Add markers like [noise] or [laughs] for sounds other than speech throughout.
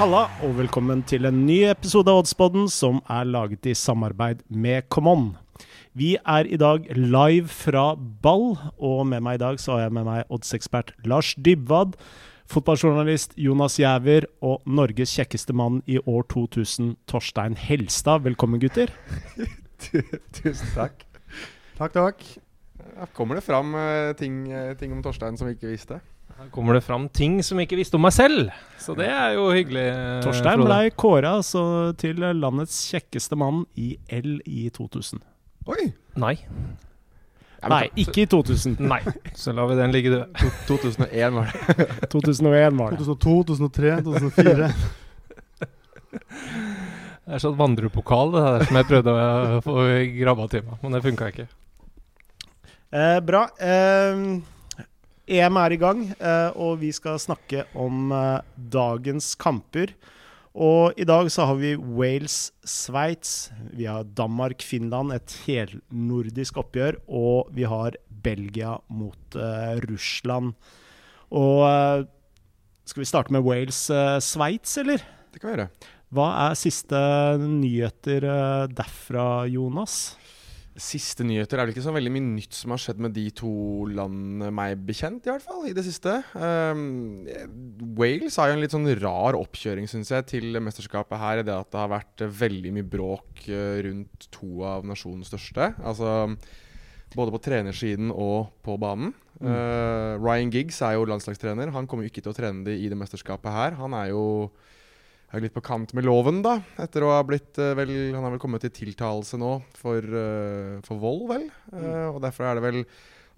Halla, og velkommen til en ny episode av Oddspodden som er laget i samarbeid med Common. Vi er i dag live fra ball, og med meg i dag så har jeg med meg oddsekspert Lars Dybwad, fotballjournalist Jonas Giæver og Norges kjekkeste mann i år 2000, Torstein Helstad. Velkommen, gutter. [laughs] Tusen takk. Takk, takk. Kommer det fram eh, ting, eh, ting om Torstein som vi ikke visste? Her kommer det fram ting som jeg ikke visste om meg selv, så det er jo hyggelig. eh, Torstein blei kåra til landets kjekkeste mann i L i 2000. Oi! Nei. Nei, ikke i 2000. Nei. Så lar vi den ligge død. 2001 var det. [laughs] 2001 var det. 2002, 2003, 2004. Det er sånn vandrepokal det der som jeg prøvde å få grabba til meg, men det funka ikke. Eh, bra. Eh, EM er i gang, eh, og vi skal snakke om eh, dagens kamper. Og i dag så har vi Wales-Sveits, vi har Danmark-Finland, et helnordisk oppgjør, og vi har Belgia mot uh, Russland. Og uh, skal vi starte med Wales-Sveits, eller? Det kan vi gjøre. Hva er siste nyheter derfra, Jonas? Siste nyheter er vel ikke så veldig mye nytt som har skjedd med de to landene, meg bekjent, i hvert fall, i det siste. Um, Wales har jo en litt sånn rar oppkjøring, syns jeg, til mesterskapet her. I det at det har vært veldig mye bråk eh, rundt to av nasjonens største. Altså både på trenersiden og på banen. Eh, Ryan Giggs er jo landslagstrener. Han kommer jo ikke til å trene de i det mesterskapet her. Han er jo er litt på kant med loven, da. Etter å ha blitt eh, vel Han har vel kommet til tiltalelse nå for, eh, for vold, vel. Eh, og derfor er det vel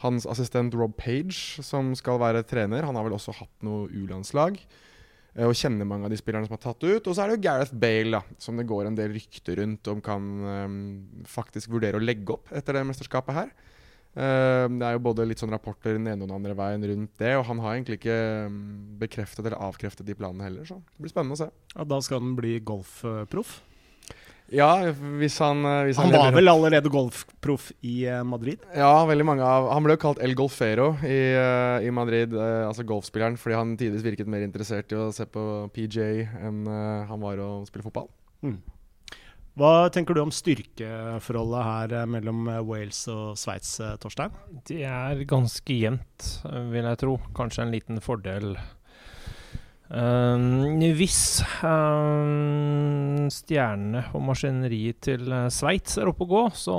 hans assistent Rob Page som skal være trener. Han har vel også hatt noe U-landslag. Og kjenner mange av de spillerne som er tatt ut. Og så er det jo Gareth Bale, da, som det går en del rykter rundt om kan um, faktisk vurdere å legge opp etter det mesterskapet her. Eh, det er jo både litt sånn rapporter den ene og den andre veien rundt det, og han har egentlig ikke mm, bekreftet eller avkreftet de planene heller, så det blir spennende å se. Ja, da skal han bli golfproff. Ja, hvis han eh, hvis Han lever- var vel allerede golfproff i eh, Madrid? Ja, veldig mange av Han ble jo kalt El Golfero i, i Madrid, altså golfspilleren, fordi han tidvis virket mer interessert i å se på PJ enn han var å spille fotball. Hva tenker du om styrkeforholdet her eh, mellom eh, Wales og Sveits, eh, Torstein? Det er ganske jevnt, vil jeg tro. Kanskje en liten fordel. Um, hvis um, stjernene og maskineriet til Sveits er oppe å gå, så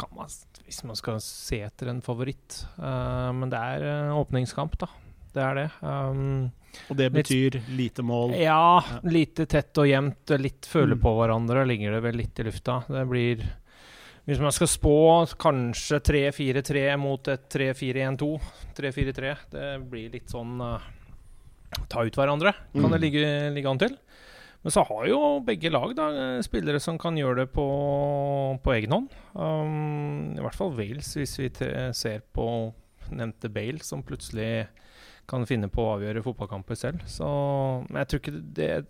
kan man, hvis man skal se etter en favoritt uh, Men det er åpningskamp, da. Det er det. Um, Og det Litt- betyr lite mål. ja, lite tett og jevnt. Litt føle Mm. på hverandre ligger det vel litt i lufta. Det blir Hvis man skal spå kanskje 3-4-3 mot et 3-4-1-2, 3-4-3, det blir litt sånn uh, Ta ut hverandre, kan Mm. det ligge, ligge an til. Men så har jo begge lag da, spillere som kan gjøre det på, på egen hånd. Um, I hvert fall Wales, hvis vi ser på nevnte Bale, som plutselig kan finne på å avgjøre fotballkamper selv. Så men jeg tror ikke det er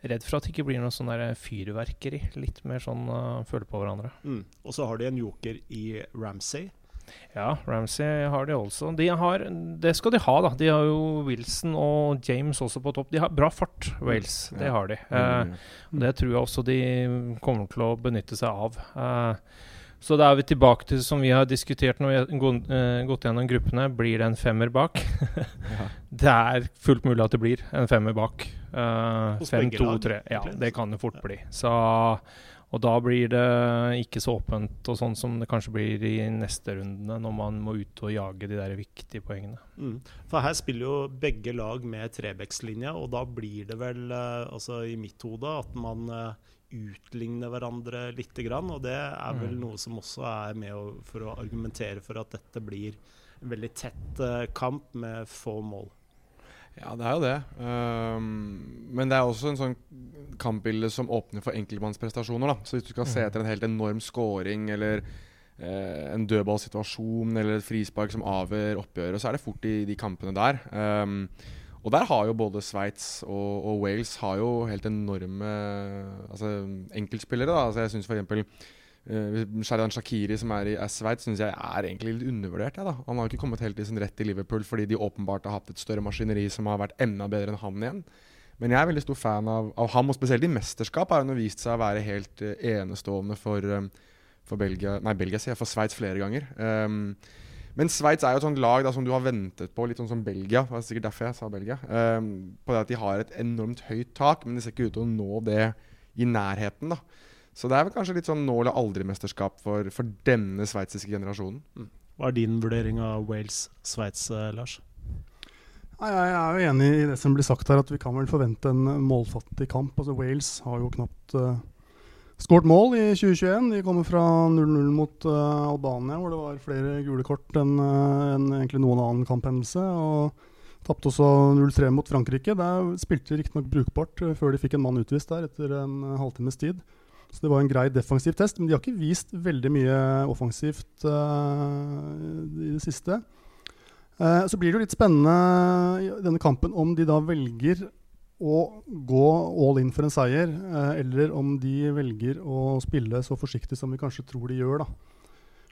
Redd for at det ikke blir noe sånn fyrverkeri. Litt mer sånn uh, føle på hverandre. Mm. Og så har de en joker i Ramsay. Ja, Ramsey har de også. De har, det skal de ha, da. De har jo Wilson og James også på topp. De har bra fart, Wales. Det har de. Eh, det tror jeg også de kommer til å benytte seg av. Eh, så da er vi tilbake til som vi har diskutert når vi har eh, gått gjennom gruppene. Blir det en femmer bak? [laughs] Ja. Det er fullt mulig at det blir en femmer bak. Uh, fem, to, tre. Ja, det kan det fort bli. Så, og da blir det ikke så åpent og sånn som det kanskje blir i neste rundene, når man må ut og jage de der viktige poengene. Mm. For her spiller jo begge lag med trebekslinje, og da blir det vel, eh, altså i mitt hode, at man eh, utligner hverandre lite grann. Og det er vel Mm. noe som også er med å, for å argumentere for at dette blir en veldig tett eh, kamp med få mål. Ja, det er jo det. Um, men det er også en sånn kampbilde som åpner for enkeltmannsprestasjoner. da. Så hvis du skal se Mhm. etter en helt enorm scoring eller uh, en dødballsituasjon eller et frispark som avgjør oppgjøret, så er det fort i de kampene der. Ehm, og der har jo både Sveits og, og Wales har jo helt enorme altså, enkeltspillere. da. Altså, jeg syns f.eks. Uh, Sheridan Shakiri, som er i Sveits, syns jeg er egentlig litt undervurdert. Ja. Han har jo ikke kommet helt i sin rett i Liverpool fordi de åpenbart har hatt et større maskineri som har vært enda bedre enn han igjen. Men jeg er veldig stor fan av, av ham, og spesielt i mesterskap har han vist seg å være helt uh, enestående for, um, for Belgia Nei, Belgia sier jeg, for Sveits flere ganger. Um, men Sveits er jo et sånt lag da, som du har ventet på, litt sånn som Belgia. Det var sikkert derfor jeg sa Belgia. Um, på det at de har et enormt høyt tak, men de ser ikke ut til å nå det i nærheten. da. Så det er vel kanskje litt sånn nå eller aldri-mesterskap for, for, denne sveitsiske generasjonen. Mm. Hva er din vurdering av Wales-Sveits, uh, Lars? Jeg er jo enig i det som blir sagt her, at vi kan vel forvente en målfattig kamp. Altså Wales har jo knapt uh, skåret mål i 2021. De kommer fra 0-0 mot uh, Albania, hvor det var flere gule kort enn uh, en egentlig noen annen kamphendelse. Og tapte også 0-3 mot Frankrike. Der spilte de riktignok brukbart uh, før de fikk en mann utvist der etter en halvtimes tid. Så det var en grei defensiv test, men de har ikke vist veldig mye offensivt i det siste. Eh, så blir det jo litt spennende i denne kampen om de da velger å gå all in for en seier, eh, eller om de velger å spille så forsiktig som vi kanskje tror de gjør. da.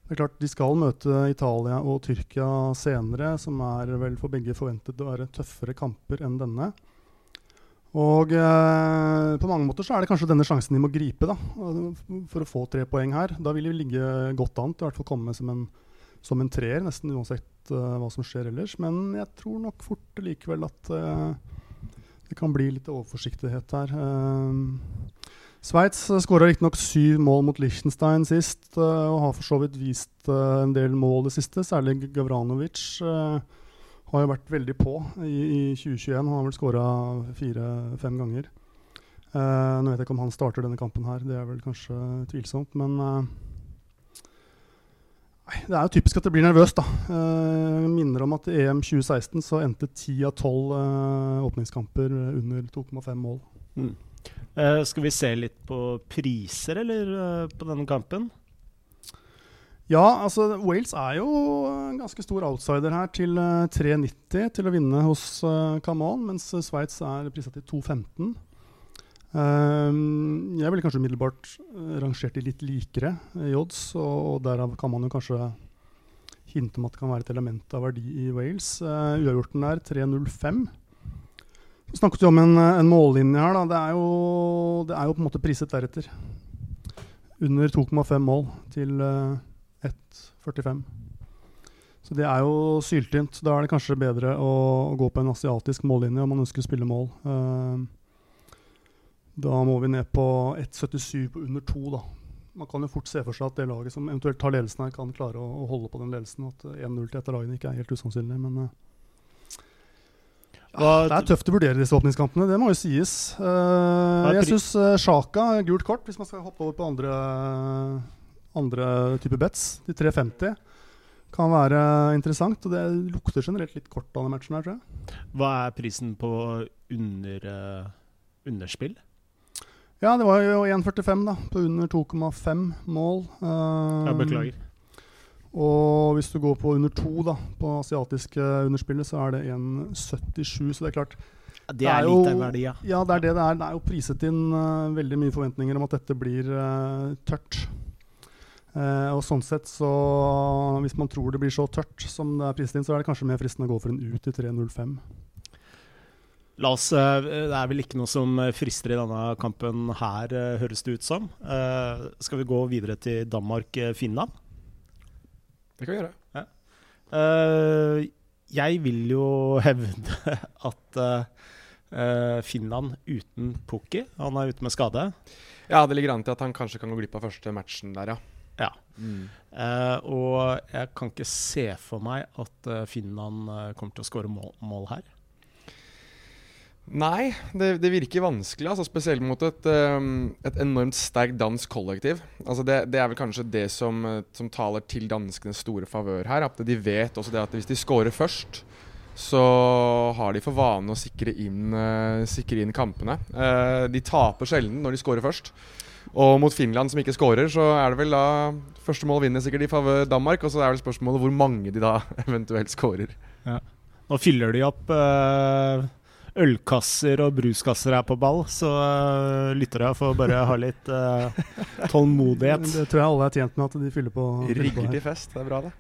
Det er klart De skal møte Italia og Tyrkia senere, som er vel for begge forventet å være tøffere kamper enn denne. Og eh, på mange måter så er det kanskje denne sjansen de må gripe da, for å få tre poeng her. Da vil de ligge godt an til i hvert fall komme som en, som en treer, nesten uansett uh, hva som skjer ellers. Men jeg tror nok fort likevel at uh, det kan bli litt overforsiktighet her. Uh, Sveits uh, skåra riktignok syv mål mot Liechtenstein sist, uh, og har for så vidt vist uh, en del mål det siste. Særlig Gavranovic har jo vært veldig på i, i 2021. Han har vel skåra fire-fem ganger. nå vet jeg ikke om han starter denne kampen her, det er vel kanskje tvilsomt. Men Det er jo typisk at det blir nervøst. da. Jeg minner om at i EM 2016 så endte ti av tolv uh, åpningskamper under 2,5 mål. Mm. Uh, skal vi se litt på priser, eller, på denne kampen? Ja, altså Wales er jo en ganske stor outsider her til 3,90 til å vinne hos Camon, mens Sveits er prisa til 2,15. Um, jeg ville kanskje umiddelbart uh, rangert de litt likere i odds, og, og, derav kan man jo kanskje hinte om at det kan være et element av verdi i Wales. Uh, Uavgjorten er 3.05. Så snakket vi om en, en mållinje her. Det er, jo, det er jo på en måte priset deretter. Under 2,5 mål til uh, 1,45. Så det er jo syltynt. Da er det kanskje bedre å, å, gå på en asiatisk mållinje om man ønsker å spille mål. Uh, da må vi ned på 1,77 på under 2, da. Man kan jo fort se for seg at det laget som eventuelt tar ledelsen her, kan klare å, å holde på den ledelsen. At 1-0 til et av lagene ikke er helt usannsynlig. Men uh, ja, det er tøft å vurdere disse åpningskampene, det må jo sies. Uh, jeg syns uh, Sjaka, gult kort, hvis man skal hoppe over på andre, andre typer bets, de 350, kan være interessant. Og det lukter generelt litt kort av denne matchen her, tror jeg. Hva er prisen på under, underspill? Ja, det var jo 1,45 da, på under 2,5 mål. Uh, jeg beklager. Og hvis du går på under 2 da, på asiatiske underspillet, så er det 1,77. Så det er klart Det er, det er litt av verdi, ja. Ja, det er det det er. Det er jo priset inn uh, veldig mye forventninger om at dette blir uh, tørt. Uh, og sånn sett så Hvis man tror det blir så tørt som det er priset inn, så er det kanskje mer fristende å gå for en ut i 3,05. La oss, eh, Det er vel ikke noe som frister i denne kampen her, eh, høres det ut som. Uh, skal vi gå videre til Danmark-Finland? Det kan vi gjøre. Ja. Uh, jeg vil jo [laughs] hevde at uh, Finland uten Pukki Han er ute med skade. Ja, det ligger an til at han kanskje kan gå glipp av første matchen der, ja. ja. Mm. og jeg kan ikke se for meg at Finland kommer til å skåre mål, mål her. Nei, det, det, virker vanskelig. Altså, spesielt mot et, um, et enormt sterkt dansk kollektiv. Altså, det, det, er vel kanskje det som, eh, som taler til danskenes store favør her. At de vet også det at hvis de scorer først, så har de for vane å sikre inn, uh, sikre inn kampene. Uh, de taper sjelden når de scorer først. Og mot Finland, som ikke scorer, så er det vel da Første mål vinner sikkert i favør Danmark, og så er vel spørsmålet hvor mange de da [laughs] eventuelt scorer. Ja. Nå fyller de opp uh ølkasser og bruskasser er på ball, så uh, lyttere får bare ha litt uh, tålmodighet. Det tror jeg alle er tjent med at de fyller på. Rigger til fest. Det er bra, det.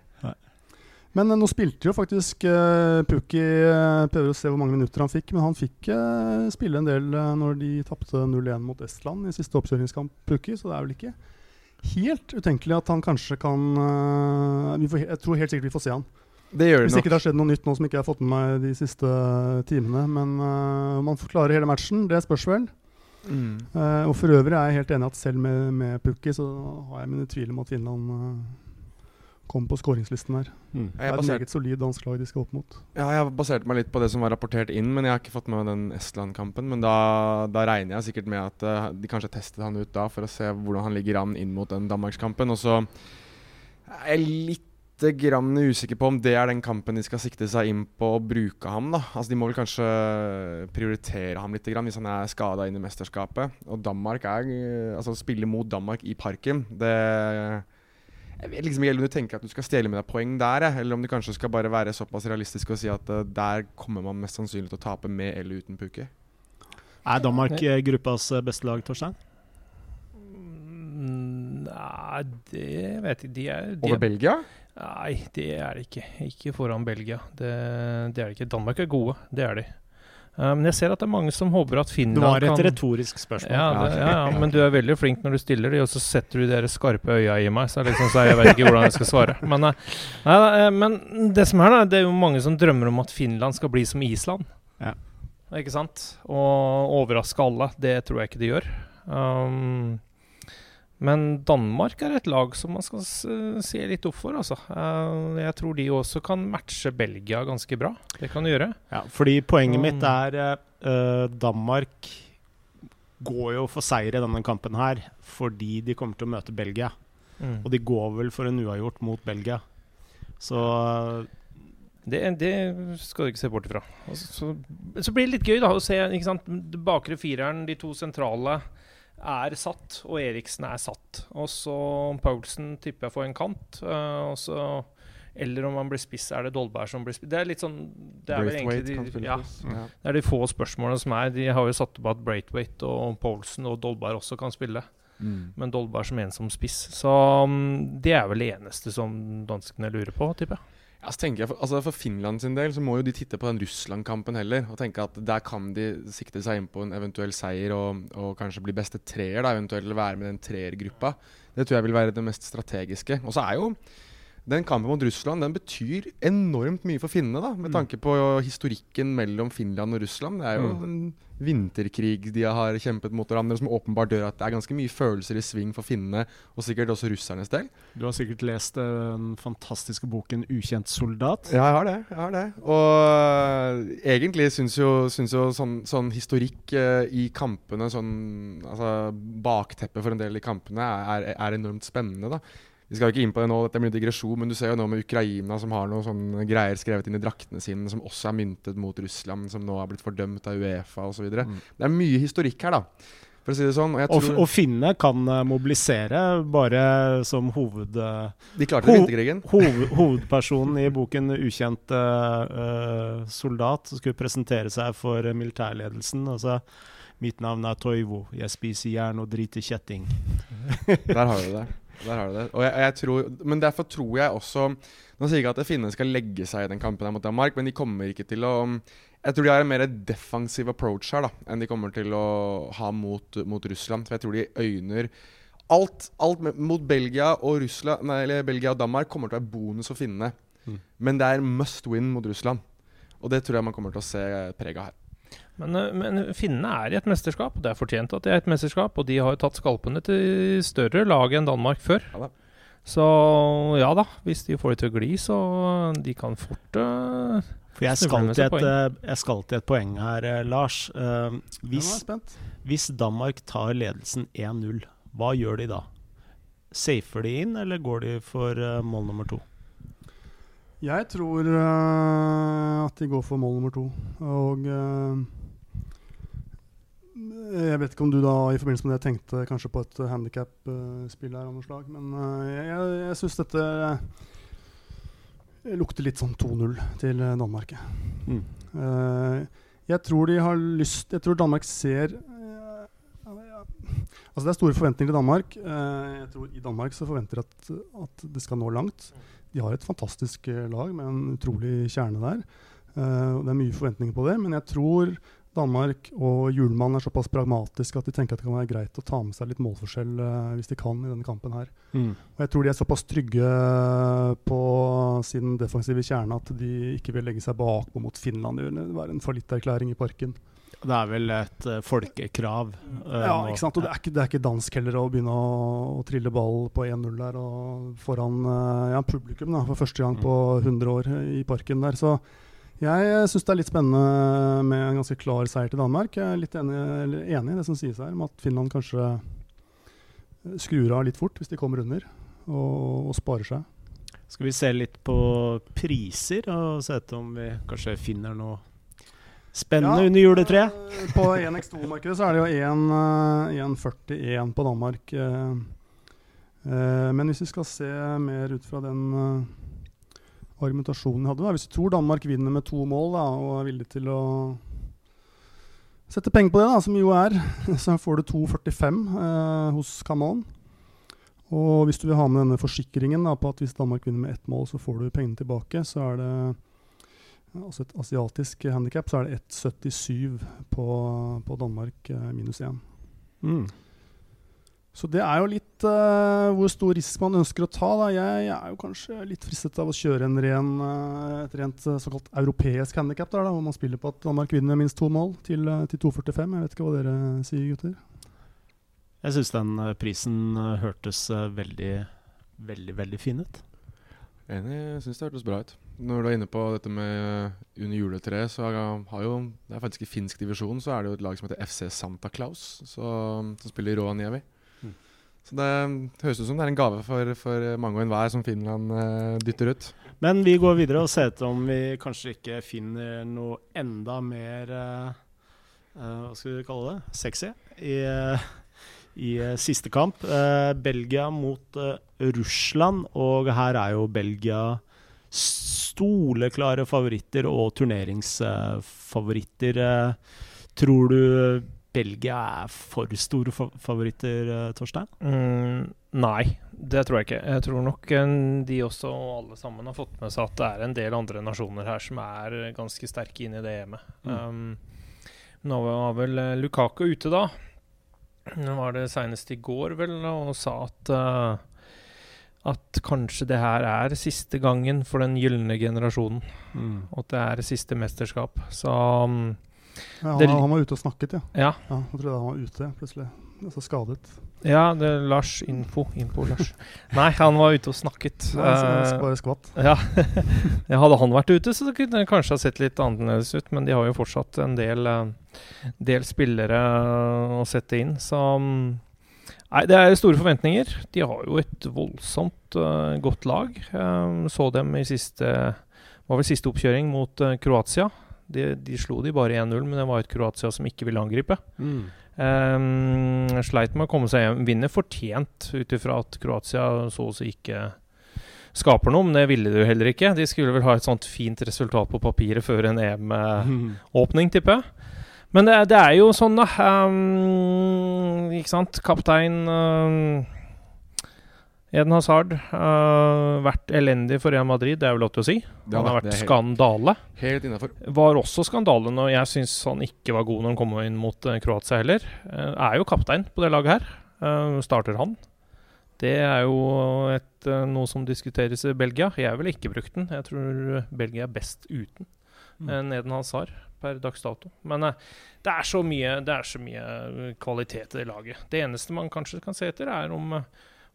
Men eh, nå spilte jo faktisk uh, Pukki uh, Prøver å se hvor mange minutter han fikk, men han fikk uh, spille en del uh, når de tapte 0-1 mot Estland i siste oppkjøringskamp, Pukki, så det er vel ikke helt utenkelig at han kanskje kan vi får, Jeg tror helt sikkert vi får se han. Det gjør det Hvis nok. ikke det har skjedd noe nytt nå som ikke jeg har fått med meg de siste timene. Men om han forklarer hele matchen, det spørs vel. Mm. og for øvrig er jeg helt enig at selv med, med Pukki så har jeg mine tvil om at Finland kommer på skåringslisten her. Mm. Det er et meget solid dansk lag de skal opp mot. Ja, jeg baserte meg litt på det som var rapportert inn, men jeg har ikke fått med meg den Estland-kampen. Men da, da, regner jeg sikkert med at uh, de kanskje testet han ut da for å se hvordan han ligger an inn mot den Danmarkskampen. Og så er jeg litt grann usikker på om det er den kampen de skal sikte seg inn på å bruke ham. da. Altså De må vel kanskje prioritere ham litt grann, hvis han er skada inn i mesterskapet. Og Danmark er Altså å spille mot Danmark i parken, det jeg vet liksom ikke om du tenker at du skal stjele med deg poeng der, eller om du kanskje skal bare være såpass realistisk og si at uh, der kommer man mest sannsynlig til å tape med eller uten Pukki. Er Danmark uh, gruppas beste lag, Torstein? Nei, det vet jeg de er, de Over er, Belgia? Nei, det er det ikke. Ikke foran Belgia. Det, det er det ikke. Danmark er gode, det er de. Men men jeg ser at det er mange som håper at Finland kan Det var et kan retorisk spørsmål. ja, det, ja, ja, men du er veldig flink når du stiller de, og så setter du de der skarpe øya i meg. Så, liksom, så jeg vet ikke hvordan jeg skal svare. Men, uh, nei, uh, men det som er da, det er jo mange som drømmer om at Finland skal bli som Island. Ja. Ikke sant? Og overraske alle. Det tror jeg ikke de gjør. Um, men Danmark er et lag som man skal se litt opp for. Altså. Uh, jeg tror de også kan matche Belgia ganske bra. Det kan de gjøre. Ja, fordi poenget mitt er uh, Danmark går jo for seier i denne kampen her fordi de kommer til å møte Belgia. Mm. Og de går vel for en uavgjort mot Belgia. Så det, det, skal du ikke se bort ifra. Så, så, blir det litt gøy da å se ikke sant? bakre fireren, de to sentrale er satt, og Eriksen er satt. Og så Paulsen tipper jeg får en kant. Uh, og så eller om han blir spiss, er det Dolberg som blir spiss? Det er litt sånn Det er vel egentlig de, ja, det er de få spørsmålene som er. De har jo satt opp at Braithwaite og Paulsen og Dolberg også kan spille. Mm. Men Dolberg som ensom spiss. Så um, det er vel det eneste som danskene lurer på, tipper jeg. Ja, så tenker jeg for, altså for Finland sin del så må jo de titte på den Russland-kampen heller. Og tenke at der kan de sikte seg inn på en eventuell seier og, og kanskje bli beste treer. da, Eventuelt være med den treergruppa. Det tror jeg vil være det mest strategiske. Og så er jo den kampen mot Russland den betyr enormt mye for finnene, da, med tanke på historikken mellom Finland og Russland. Det er jo en vinterkrig de har kjempet mot hverandre, som åpenbart gjør at det er ganske mye følelser i sving for finnene, og sikkert også russernes del. Du har sikkert lest den fantastiske boken 'Ukjent soldat'? Ja, jeg har det. jeg har det. Og egentlig syns jo, syns jo sånn, sånn, historikk uh, i kampene, sånn altså bakteppet for en del i kampene, er, er enormt spennende. da. Vi skal jo ikke inn på det nå, dette blir digresjon, men du ser jo nå med Ukraina som har noen sånne greier skrevet inn i draktene sine, som også er myntet mot Russland, som nå har blitt fordømt av Uefa osv. Mm. Det er mye historikk her, da. For å si det sånn. Og, og, og finnene kan uh, mobilisere bare som hoved... Uh, De klarte ho vinterkrigen. [laughs] Hoved, hovedpersonen i boken 'Ukjent uh, soldat' skulle presentere seg for militærledelsen. Altså, mitt navn er Toivo, jeg spiser jern og driter kjetting. Der har du det. Der har du det. Og jeg, jeg tror, men derfor tror jeg også Nå sier jeg ikke at finnene skal legge seg i den kampen mot Danmark, men de kommer ikke til å Jeg tror de har en mer defensiv approach her da enn de kommer til å ha mot, mot Russland. For jeg tror de øyner Alt, alt mot Belgia og Russland Nei, eller Belgia og Danmark kommer til å være bonus for finnene. Mm. Men det er must win mot Russland. Og det tror jeg man kommer til å se preg av her. Men, men, finnene er i et mesterskap, og det er fortjent at de er et mesterskap. Og de har jo tatt skalpene til større lag enn Danmark før. Ja, så ja da, hvis de får det til å gli, så de kan fort uh, For jeg skal, til et, uh, jeg skal til et poeng her, uh, Lars. hvis, hvis Danmark tar ledelsen 1-0, hva gjør de da? Safer de inn, eller går de for mål nummer to? Jeg tror at de går for mål nummer to. Og jeg vet ikke om du da i forbindelse med det tenkte kanskje på et handikap-spill her av noe slag, men uh, jeg, jeg, syns dette lukter litt sånn 2-0 til Danmark. Mm. Uh, jeg tror de har lyst Jeg tror Danmark ser uh, Altså Det er store forventninger til Danmark. Eh, jeg tror I Danmark så forventer de at, at det skal nå langt. De har et fantastisk eh, lag med en utrolig kjerne der. Uh, Det er mye forventninger på det. Men jeg tror Danmark og Hjulmann er såpass pragmatiske at de tenker at det kan være greit å ta med seg litt målforskjell uh, hvis de kan i denne kampen her. Mm. Og jeg tror de er såpass trygge på sin defensive kjerne at de ikke vil legge seg bakpå mot Finland. Det vil være en fallitterklæring i parken. Det er vel et uh, folkekrav. uh, Ja, ikke sant? Og det er ikke, det er ikke dansk heller å begynne å, å trille ball på 1-0 der og foran eh, ja, publikum da, for første gang på 100 år i parken der. Så jeg syns det er litt spennende med en ganske klar seier til Danmark. Jeg er litt enig, eller enig i det som sies her, om at Finland kanskje skrur av litt fort hvis de kommer under, og, og sparer seg. Skal vi se litt på priser og se etter om vi kanskje finner noe spennende Ja, under juletreet? eh, På 1x2-markedet så er det jo 1, eh, 1,41 på Danmark. eh, Men hvis vi skal se mer ut fra den argumentasjonen jeg hadde da. Hvis vi tror Danmark vinner med to mål da, og er villig til å sette penger på det, da, som jo er, [laughs] så får du 2,45 eh, hos Camon. Og hvis du vil ha med denne forsikringen da, på at hvis Danmark vinner med ett mål, så får du pengene tilbake, så er det altså et asiatisk handikap, så er det 1,77 på, på Danmark eh, minus 1. Mm. Så det er jo litt uh, hvor stor risk man ønsker å ta. Da. Jeg, jeg er jo kanskje litt fristet av å kjøre en ren, eh, et rent såkalt europeisk handikap, der, da, hvor man spiller på at Danmark vinner minst to mål til, til 2,45. Jeg vet ikke hva dere sier, gutter. Jeg syns den prisen hørtes veldig, veldig, veldig fin ut. Enig, jeg syns det hørtes bra ut. Når du er inne på dette med eh, under juletreet, så har jo Det er faktisk i finsk divisjon så er det jo et lag som heter FC Santa Claus, så, som spiller i Rovaniemi. Mm. Så det høres ut som det er en gave for, for mange og enhver som Finland eh, dytter ut. Men vi går videre og ser etter om vi kanskje ikke finner noe enda mer eh, eh, Hva skal vi kalle det? Sexy i, eh, i eh, siste kamp. Eh, Belgia mot eh, Russland, og her er jo Belgia stoleklare favoritter og turneringsfavoritter. Eh, tror du Belgia er for store favoritter, eh, Torstein? Mm, nei, det tror jeg ikke. Jeg tror nok eh, de også, og alle sammen, har fått med seg at det er en del andre nasjoner her som er ganske sterke inn i det hjemmet. Mm. Um, nå var vel Lukako Lukaku ute da. Nå var det senest i går, vel, og sa at eh, at kanskje det her er siste gangen for den gylne generasjonen. Og at det er siste mesterskap. Så um, Ja, han, Det- han var ute og snakket, ja. ja. ja jeg trodde han var ute plutselig. Altså skadet. Ja, det er Lars Info. Info Lars. Nei, han var ute og snakket. Nei, så Eh, bare skvatt. Ja. [laughs] ja, hadde han vært ute, så kunne det kanskje ha sett litt annerledes ut. Men de har jo fortsatt en del, uh, del spillere å sette inn, så mm, Nei, det er store forventninger. De har jo et voldsomt uh, godt lag. Um, så dem i siste var vel siste oppkjøring mot uh, Kroatia. De, de slo de bare 1-0, men det var et Kroatia som ikke ville angripe. Mm. Um, sleit med å komme seg hjem. Vinner fortjent, ut ifra at Kroatia så å si ikke skaper noe, men det ville de jo heller ikke. De skulle vel ha et sånt fint resultat på papiret før en [laughs] EM-åpning, tipper jeg. Men det, det er jo sånn, da. Um, ikke sant. Kaptein um, Eden Hazard uh, vært elendig for Real Madrid, det er vel lov til å si. Han Han har vært helt, skandale helt innafor. var også skandale når jeg syns han ikke var god når han kom inn mot eh, Kroatia heller. Uh, er jo kaptein på det laget her. Starter han. Det er jo et, noe som diskuteres i Belgia. Jeg ville ikke brukt den. Jeg tror Belgia er best uten Mm. mm. Eden Hazard per dags dato. Men eh, det, er så mye, det er så mye kvalitet i det laget. Det eneste man kanskje kan se etter, er om eh,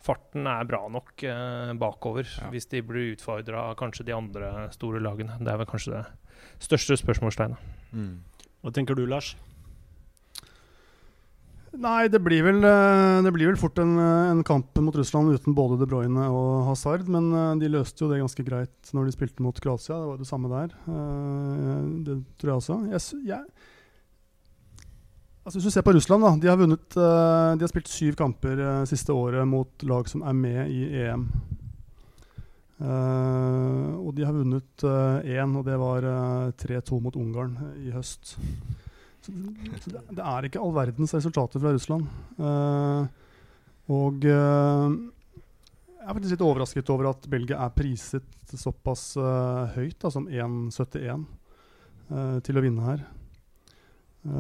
farten er bra nok eh, bakover. Ja. Hvis de blir utfordra av kanskje de andre store lagene. Det er vel kanskje det største spørsmålstegnet. Mm. Hva tenker du, Lars? Nei, det blir vel, eh, det blir vel fort en, eh, en kamp mot Russland uten både De Bruyne og Hazard. Men eh, de løste jo det ganske greit når de spilte mot Kroatia. Det var det samme der. Det tror jeg også. Jeg, jeg, altså hvis du ser på Russland, da. De har, vunnet, de har spilt syv kamper siste året mot lag som er med i EM. Og de har vunnet én, og det var eh, 3-2 mot Ungarn i høst. Så, det, det er ikke all verdens resultater fra Russland. Uh, og uh, jeg er faktisk litt overrasket over at Belgia er priset såpass uh, høyt, da, som 1,71 eh, til å vinne her. Ja,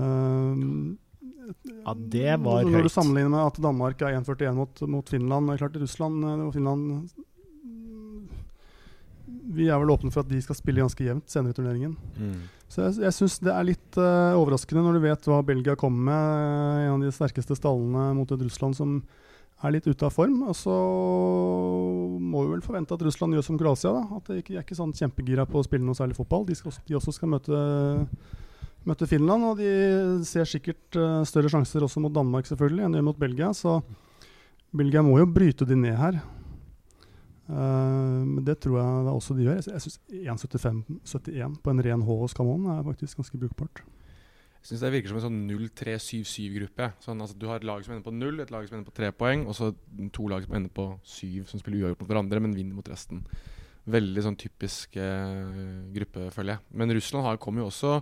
det var når, Når du høyt. sammenligner med at Danmark er 1,41 mot, mot Finland er klart Russland og Finland Vi er vel åpne for at de skal spille ganske jevnt senere i turneringen. Mm. Så jeg, jeg syns det er litt uh, overraskende når du vet hva Belgia kommer med. eh, En av de sterkeste stallene mot et Russland som er litt ute av form. Og så må vi vel forvente at Russland gjør som Kroatia. da At de ikke er ikke sånn kjempegira på å spille noe særlig fotball. De, skal, de også skal møte, møte Finland, og de ser sikkert uh, større sjanser også mot Danmark selvfølgelig enn de gjør mot Belgia. Så Belgia må jo bryte de ned her. Eh, men det tror jeg da også de gjør. Jeg, syns 1,75-71 på en ren H hos Camon er faktisk ganske brukbart. Jeg synes Det virker som en sånn 0-3-7-7-gruppe. Sånn, altså, du har et lag som ender på null, et lag som ender på tre poeng, og så to lag som ender på syv, som spiller uavgjort mot hverandre, men vinner mot resten. Veldig sånn typisk eh, gruppe. Men Russland har, kommer jo også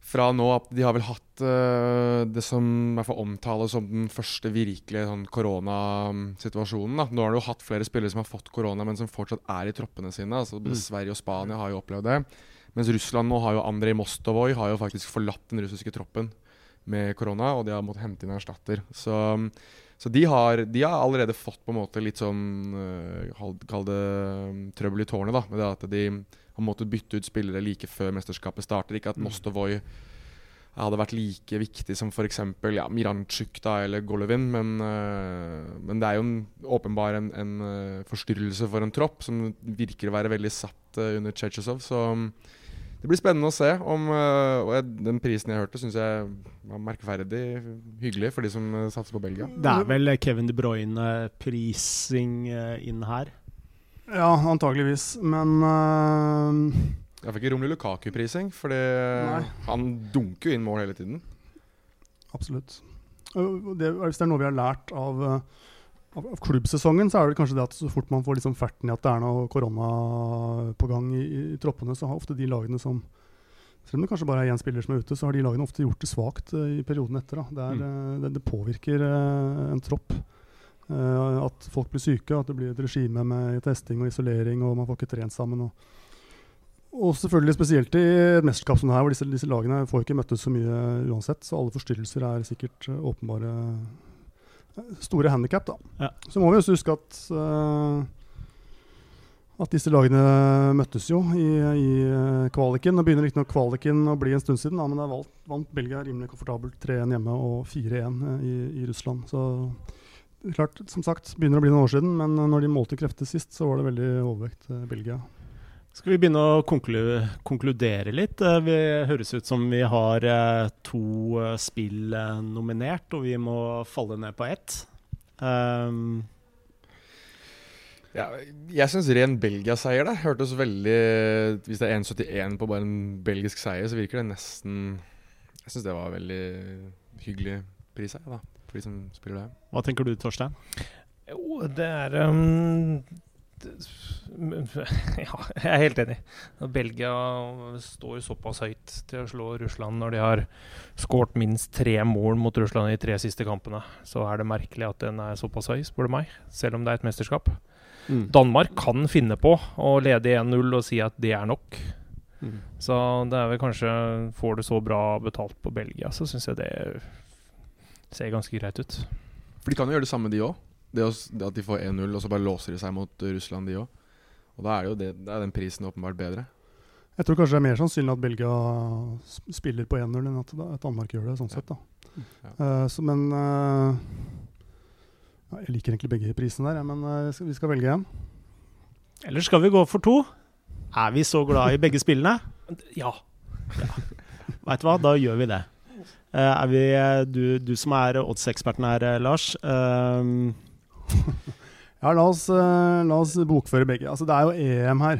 fra nå at de har vel hatt uh, det som i hvert fall omtales som den første virkelige sånn koronasituasjonen. da. Nå har du jo hatt flere spillere som har fått korona, men som fortsatt er i troppene sine. altså Mm. Sverige og Spania har jo opplevd det. Mens Russland nå har jo Andrej Mostovoj har jo faktisk forlatt den russiske troppen med korona, og de har måttet hente inn en erstatter. Så, så de, har, de har allerede fått på en måte litt sånn uh, kall- det trøbbel i tårnet, da. Med det at de har måttet bytte ut spillere like før mesterskapet starter. Ikke at Mostovoi hadde vært like viktig som f.eks. Ja, Miranchuk da, eller Golovin, men, uh, men det er jo en, åpenbar en, en uh, forstyrrelse for en tropp som virker å være veldig satt uh, under Chechesov. Så um, det blir spennende å se om Og jeg, den prisen jeg hørte, syns jeg var merkverdig hyggelig for de som satser på Belgia. Det er vel Kevin De Bruyne-prising inn her. Ja, antageligvis. Men uh, Jeg fikk ikke Romelu Lukaku-prising, for han dunker jo inn mål hele tiden. absolutt. Det, hvis det er noe vi har lært av, eh, av, av klubbsesongen, så er det kanskje det at så fort man får liksom ferten i at det er noe korona på gang i, i troppene, så har ofte de lagene som selv om det kanskje bare er én spiller som er ute, så har de lagene ofte gjort det svakt eh, i perioden etter. Da. Det, er, mm. det, det påvirker en tropp. Eh, at folk blir syke, at det blir et regime med testing og isolering, og man får ikke trent sammen. Og, og selvfølgelig spesielt i et mesterskap som det her, hvor disse, disse lagene får ikke møttes så mye uansett. Så alle forstyrrelser er sikkert eh, åpenbare eh, store handikap. Da. Ja. Så må vi også huske at uh, at disse lagene møttes jo i, i kvaliken. Nå begynner riktignok kvaliken å bli en stund siden, da, men der vant Belgia rimelig komfortabelt 3-1 hjemme og 4-1 eh, i, i Russland. Så klart, som sagt, begynner å bli noen år siden, men når de målte krefter sist, så var det veldig overvekt eh, Belgia. Skal vi begynne å konklu konkludere litt? Eh, Vi høres ut som vi har eh, to eh, spill nominert, og vi må falle ned på ett. Um, Ja, jeg syns ren Belgia-seier da hørtes veldig Hvis det er 1,71 på bare en belgisk seier, så virker det nesten Jeg syns det var veldig hyggelig pris her, da, for de som spiller det. hva tenker du, Torstein? Jo, det er um, det, [laughs] Ja, jeg er helt enig. Belgia står såpass høyt til å slå Russland når de har skåret minst tre mål mot Russland i de tre siste kampene. Så er det merkelig at den er såpass høy, spør du meg. Selv om det er et mesterskap. Mm. Danmark kan finne på å lede 1-0 og si at det er nok. Mm. Så det er vel kanskje Får du så bra betalt på Belgia, så syns jeg det ser ganske greit ut. For de kan jo gjøre det samme, de òg. Det, at de får 1-0, og så bare låser de seg mot uh, Russland, de òg. Og da er jo det, da er den prisen åpenbart bedre. Jeg tror kanskje det er mer sannsynlig at Belgia spiller på 1-0 enn at, at Danmark gjør det. sånn Ja. sett da. Ja. Uh, så, men uh, ja, Jeg liker egentlig begge prisene der, ja, men uh, vi skal velge en. Eller skal vi gå for to? Er vi så glad i begge spillene? Ja. Veit du hva, da gjør vi det. Eh, er vi, eh, du, du som er oddseksperten her, eh, Lars. Um. [laughs] Ja, la oss, la oss bokføre begge. Altså, det er jo EM her.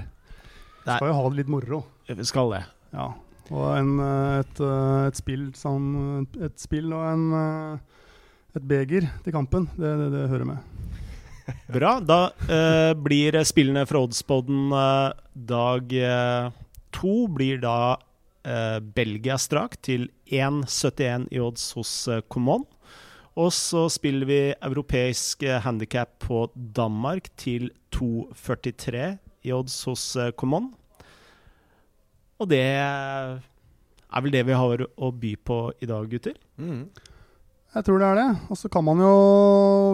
Er- Skal jo ha det litt moro. vi skal det. Ja. Og en, et, et spill som Et spill og en et beger til kampen, det, det, det hører med. [laughs] Bra. Da eh, blir spillene fra Oddspodden eh, dag eh, to blir da Belgia strak til 1,71 i odds hos Comon. Common. Og så spiller vi europeisk eh, handikap på Danmark til 2,43 i odds hos Comon. Common. Og det er vel det vi har å by på i dag, gutter. Mm. Jeg tror det er det. Og så kan man jo,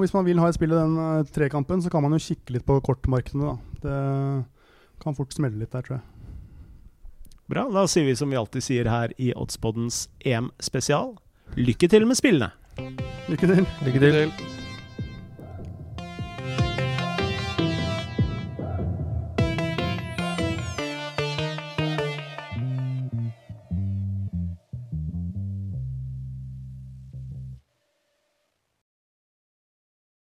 hvis man vil ha et spill i den eh, trekampen, så kan man jo kikke litt på kortmarkedene, da. Det kan fort smelle litt der, tror jeg. Bra. Da sier vi som vi alltid sier her i Oddspoddens EM-spesial. Lykke til med spillene! Lykke til. Lykke til. til.